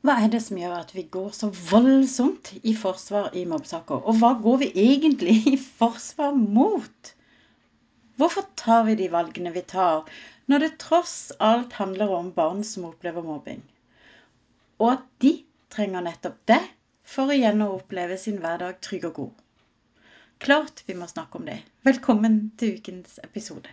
Hva er det som gjør at vi går så voldsomt i forsvar i mobbesaker? Og hva går vi egentlig i forsvar mot? Hvorfor tar vi de valgene vi tar, når det tross alt handler om barn som opplever mobbing? Og at de trenger nettopp det for å oppleve sin hverdag trygg og god. Klart vi må snakke om det. Velkommen til ukens episode.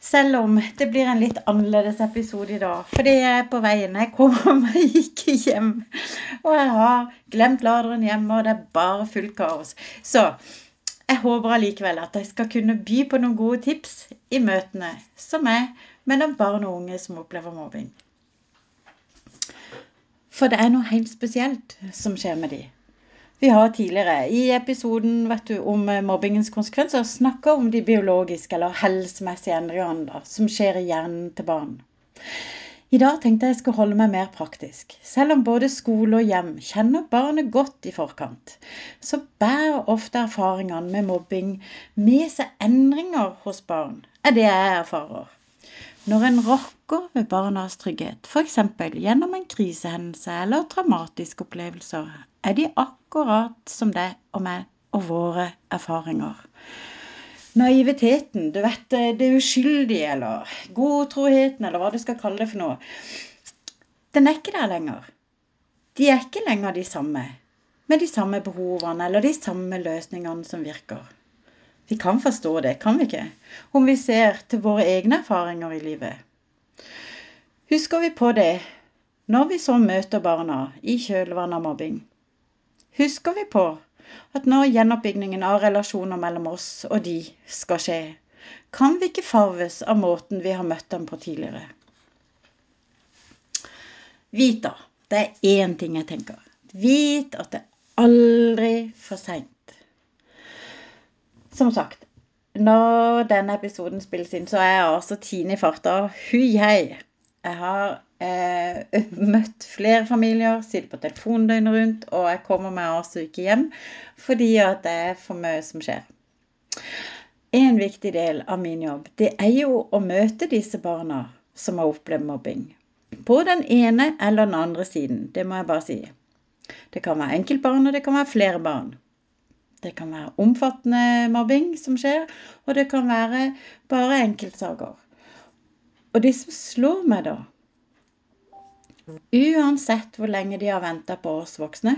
Selv om det blir en litt annerledes episode i dag. Fordi jeg er på veien. Jeg kommer meg ikke hjem. Og jeg har glemt laderen hjemme, og det er bare fullt kaos. Så jeg håper allikevel at jeg skal kunne by på noen gode tips i møtene som er mellom barn og unge som opplever mobbing. For det er noe helt spesielt som skjer med dem. Vi har tidligere i episoden du, om eh, mobbingens konsekvenser snakka om de biologiske eller helsemessige endringene som skjer i hjernen til barn. I dag tenkte jeg skulle holde meg mer praktisk. Selv om både skole og hjem kjenner barnet godt i forkant, så bærer ofte erfaringene med mobbing med seg endringer hos barn, er det jeg erfarer. Når en rokker ved barnas trygghet, f.eks. gjennom en krisehendelse eller traumatiske opplevelser, er de akkurat som det og meg og våre erfaringer. Naiviteten, du vet det uskyldige, eller godtroheten, eller hva du skal kalle det for noe, den er ikke der lenger. De er ikke lenger de samme, med de samme behovene eller de samme løsningene som virker. Vi kan forstå det, kan vi ikke? Om vi ser til våre egne erfaringer i livet. Husker vi på det når vi så møter barna i kjølvannet av mobbing? husker vi på at når gjenoppbyggingen av relasjoner mellom oss og de skal skje, kan vi ikke farves av måten vi har møtt dem på tidligere. Vit da, det er én ting jeg tenker. Vit at det aldri for seint. Som sagt, når denne episoden spilles inn, så er jeg altså Tine i farta. Hui hei! Jeg har eh, møtt flere familier, sitter på telefon døgnet rundt, og jeg kommer meg altså ikke hjem fordi at det er for mye som skjer. En viktig del av min jobb, det er jo å møte disse barna som har opplevd mobbing. På den ene eller den andre siden, det må jeg bare si. Det kan være enkeltbarn, og det kan være flere barn. Det kan være omfattende mobbing som skjer, og det kan være bare enkeltsaker. Og det som slår meg da, uansett hvor lenge de har venta på oss voksne,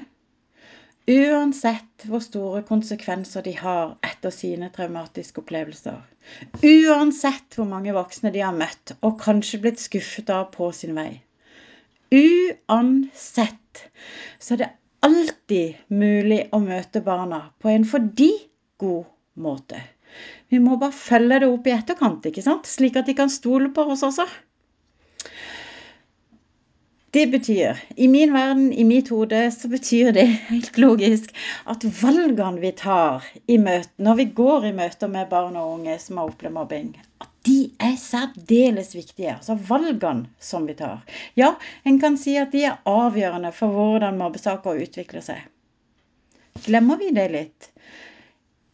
uansett hvor store konsekvenser de har etter sine traumatiske opplevelser, uansett hvor mange voksne de har møtt og kanskje blitt skuffet av på sin vei, uansett så er det alltid mulig å møte barna på en for de god måte. Vi må bare følge det opp i etterkant, ikke sant? slik at de kan stole på oss også. Det betyr, i min verden, i mitt hode, så betyr det helt logisk at valgene vi tar i møte, når vi går i møter med barn og unge som har opplevd mobbing, at de er særdeles viktige. Altså valgene som vi tar. Ja, en kan si at de er avgjørende for hvordan mobbesaker utvikler seg. Glemmer vi det litt?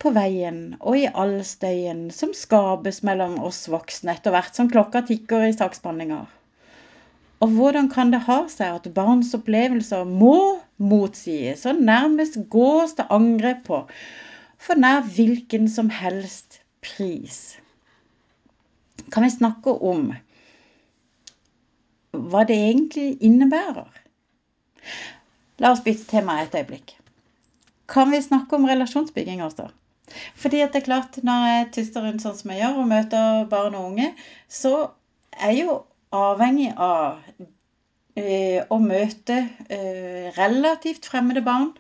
på veien og i all støyen som skapes mellom oss voksne etter hvert som klokka tikker i saksbehandlinger. Og hvordan kan det ha seg at barns opplevelser må motsies og nærmest gås til angrep på for nær hvilken som helst pris? Kan vi snakke om hva det egentlig innebærer? La oss bytte tema et øyeblikk. Kan vi snakke om relasjonsbygging også? Fordi at det er klart, når jeg tyster rundt sånn som jeg gjør, og møter barn og unge, så er jeg jo avhengig av ø, å møte ø, relativt fremmede barn.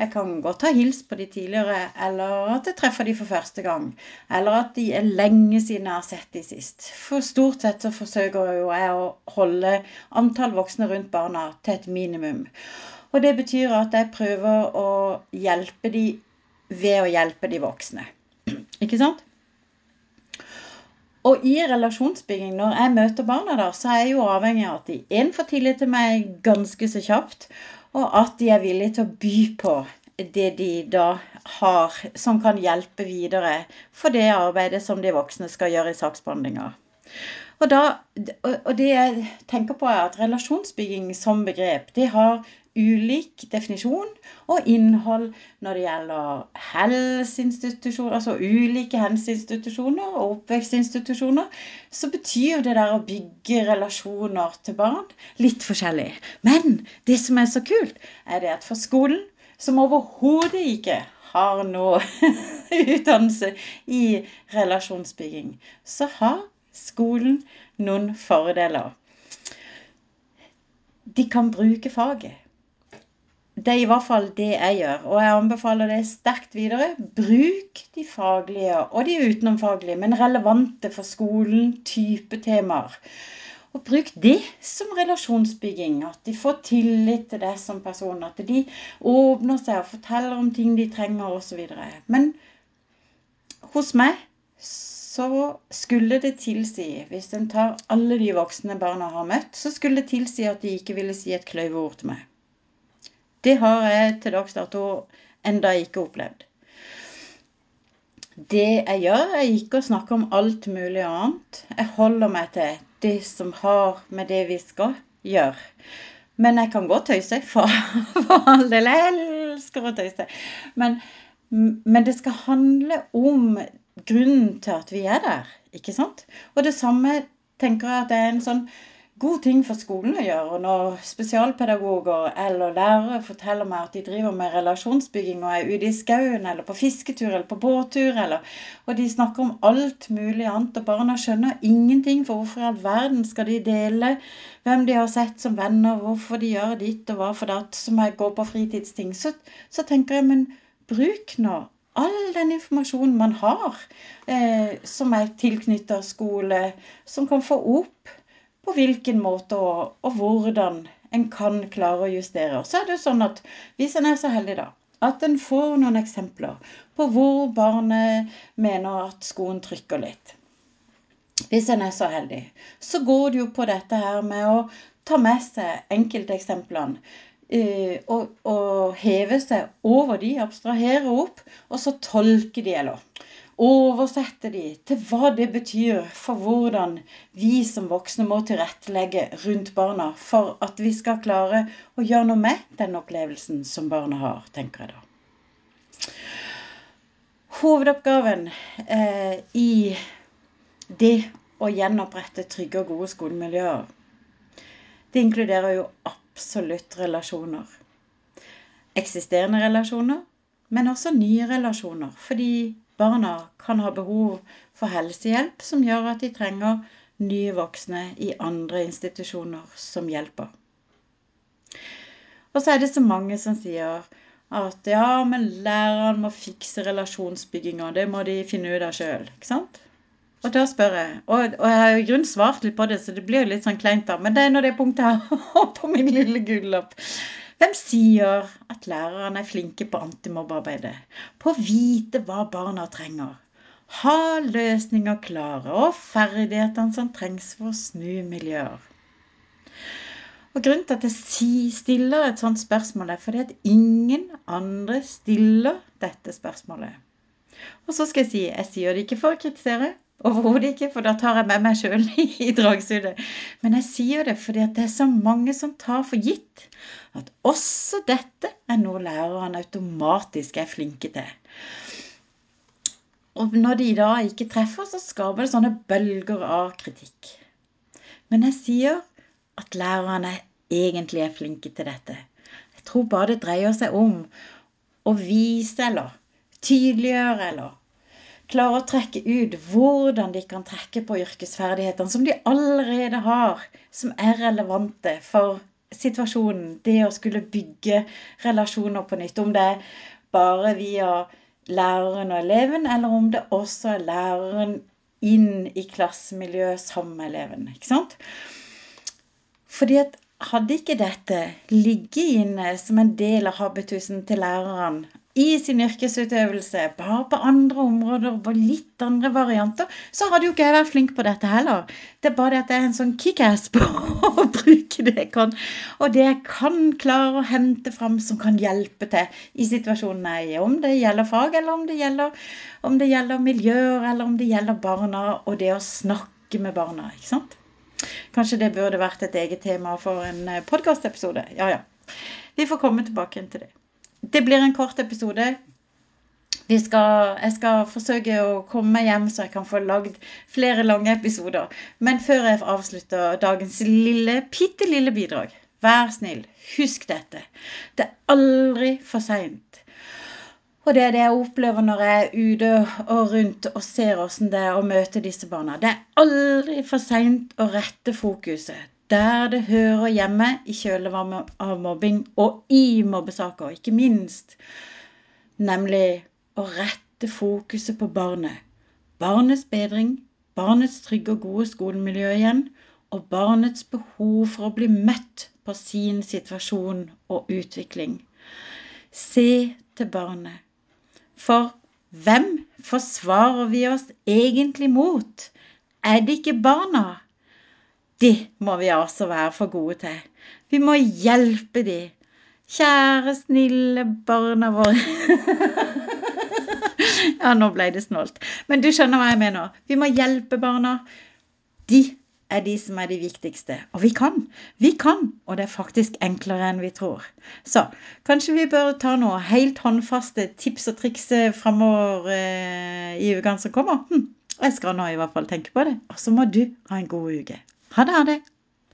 Jeg kan godt ha hilst på de tidligere, eller at jeg treffer de for første gang. Eller at de er lenge siden jeg har sett de sist. For stort sett så forsøker jo jeg å holde antall voksne rundt barna til et minimum. Og det betyr at jeg prøver å hjelpe de ved å hjelpe de voksne. Ikke sant? Og i relasjonsbygging, når jeg møter barna, da, så er jeg jo avhengig av at de én får tillit til meg ganske så kjapt, og at de er villige til å by på det de da har som kan hjelpe videre for det arbeidet som de voksne skal gjøre i saksbehandlinga. Og, da, og det jeg tenker på, er at relasjonsbygging som begrep, det har ulik definisjon og innhold når det gjelder helseinstitusjoner, altså ulike helseinstitusjoner og oppvekstinstitusjoner, så betyr det der å bygge relasjoner til barn litt forskjellig. Men det som er så kult, er det at for skolen, som overhodet ikke har noe utdannelse i relasjonsbygging, så har skolen noen fordeler. De kan bruke faget. Det er i hvert fall det jeg gjør, og jeg anbefaler det sterkt videre. Bruk de faglige og de utenomfaglige, men relevante for skolen type temaer. Og bruk det som relasjonsbygging. At de får tillit til deg som person. At de åpner seg og forteller om ting de trenger osv. Men hos meg så skulle det tilsi, hvis en tar alle de voksne barna har møtt, så skulle det tilsi at de ikke ville si et kløyveord til meg. Det har jeg til dags dato enda ikke opplevd. Det jeg gjør, er ikke å snakke om alt mulig annet. Jeg holder meg til det som har med det vi skal gjøre. Men jeg kan godt tøyse, for, all del. Jeg elsker å tøyse. Men, men det skal handle om grunnen til at vi er der, ikke sant? Og det samme tenker jeg at det er en sånn god ting for skolen å gjøre. Og når spesialpedagoger eller lærere forteller meg at de driver med relasjonsbygging og er ute i skauen eller på fisketur eller på båttur, eller, og de snakker om alt mulig annet, og barna skjønner ingenting, for hvorfor i all verden skal de dele hvem de har sett som venner, hvorfor de gjør ditt og hva for datt, som jeg går på fritidsting, så, så tenker jeg, men bruk nå all den informasjonen man har, eh, som er tilknyttet skole, som kan få opp på hvilken måte og, og hvordan en kan klare å justere. Så er det jo sånn at hvis en er så heldig, da, at en får noen eksempler på hvor barnet mener at skoen trykker litt. Hvis en er så heldig, så går det jo på dette her med å ta med seg enkelteksemplene. Uh, og, og, heve seg over de, abstrahere opp, og så tolke de, eller oversette de til hva det betyr for hvordan vi som voksne må tilrettelegge rundt barna for at vi skal klare å gjøre noe med den opplevelsen som barna har, tenker jeg da. Hovedoppgaven eh, i det å gjenopprette trygge og gode skolemiljøer, det inkluderer jo absolutt relasjoner. Eksisterende relasjoner, men også nye relasjoner. Fordi barna kan ha behov for helsehjelp som gjør at de trenger nye voksne i andre institusjoner som hjelper. Og så er det så mange som sier at ja, men læreren må fikse relasjonsbygginga, det må de finne ut av sjøl. Ikke sant? Og da spør jeg, og, og jeg har i grunnen svart litt på det, så det blir jo litt sånn kleint, da, men det er nå det punktet har på min lille gullapp. Hvem sier at lærerne er flinke på antimobbearbeidet? På å vite hva barna trenger? Ha løsninger klare og ferdighetene som trengs for å snu miljøer. Og Grunnen til at jeg stiller et sånt spørsmål, er fordi at ingen andre stiller dette spørsmålet. Og så skal jeg si jeg sier det ikke for å kritisere, Overhodet ikke, for da tar jeg med meg sjøl i dragsuget. Men jeg sier det fordi det er så mange som tar for gitt at også dette er noe lærerne automatisk er flinke til. Og når de da ikke treffer, så skaper det sånne bølger av kritikk. Men jeg sier at lærerne egentlig er flinke til dette. Jeg tror bare det dreier seg om å vise eller tydeliggjøre eller klare å trekke ut hvordan de kan trekke på yrkesferdighetene som de allerede har, som er relevante for situasjonen. Det å skulle bygge relasjoner på nytt. Om det er bare via læreren og eleven, eller om det også er læreren inn i klassemiljøet sammen med eleven. Ikke sant? Fordi at hadde ikke dette ligget inne som en del av habitusen til læreren, i sin yrkesutøvelse, bare på andre områder, på litt andre varianter, så hadde jo ikke jeg vært flink på dette heller. Det er bare det at jeg er en sånn kickass på å bruke det jeg kan, og det jeg kan klare å hente fram som kan hjelpe til i situasjonen jeg er i. Om det gjelder fag, eller om det gjelder, om det gjelder miljøer, eller om det gjelder barna, og det å snakke med barna, ikke sant? Kanskje det burde vært et eget tema for en eh, podkastepisode. Ja, ja. Vi får komme tilbake til det. Det blir en kort episode. Skal, jeg skal forsøke å komme meg hjem så jeg kan få lagd flere lange episoder. Men før jeg avslutter dagens lille, bitte lille bidrag, vær snill, husk dette. Det er aldri for seint. Og det er det jeg opplever når jeg er ute og rundt og ser åssen det er å møte disse barna. Det er aldri for seint å rette fokuset der det hører hjemme i kjølvannet av mobbing og i mobbesaker, ikke minst. Nemlig å rette fokuset på barnet. Barnets bedring, barnets trygge og gode skolemiljø igjen, og barnets behov for å bli møtt på sin situasjon og utvikling. Se til barnet. For hvem forsvarer vi oss egentlig mot? Er det ikke barna? Det må vi altså være for gode til. Vi må hjelpe de. Kjære, snille barna våre. Ja, nå ble det snålt. Men du skjønner hva jeg mener. Vi må hjelpe barna. De er de som er de viktigste. Og vi kan. Vi kan. Og det er faktisk enklere enn vi tror. Så kanskje vi bør ta noe helt håndfaste tips og triks eh, framover eh, i ukene som kommer. Hm. Jeg skal nå i hvert fall tenke på det. Og så må du ha en god uke. Ha det, ha det.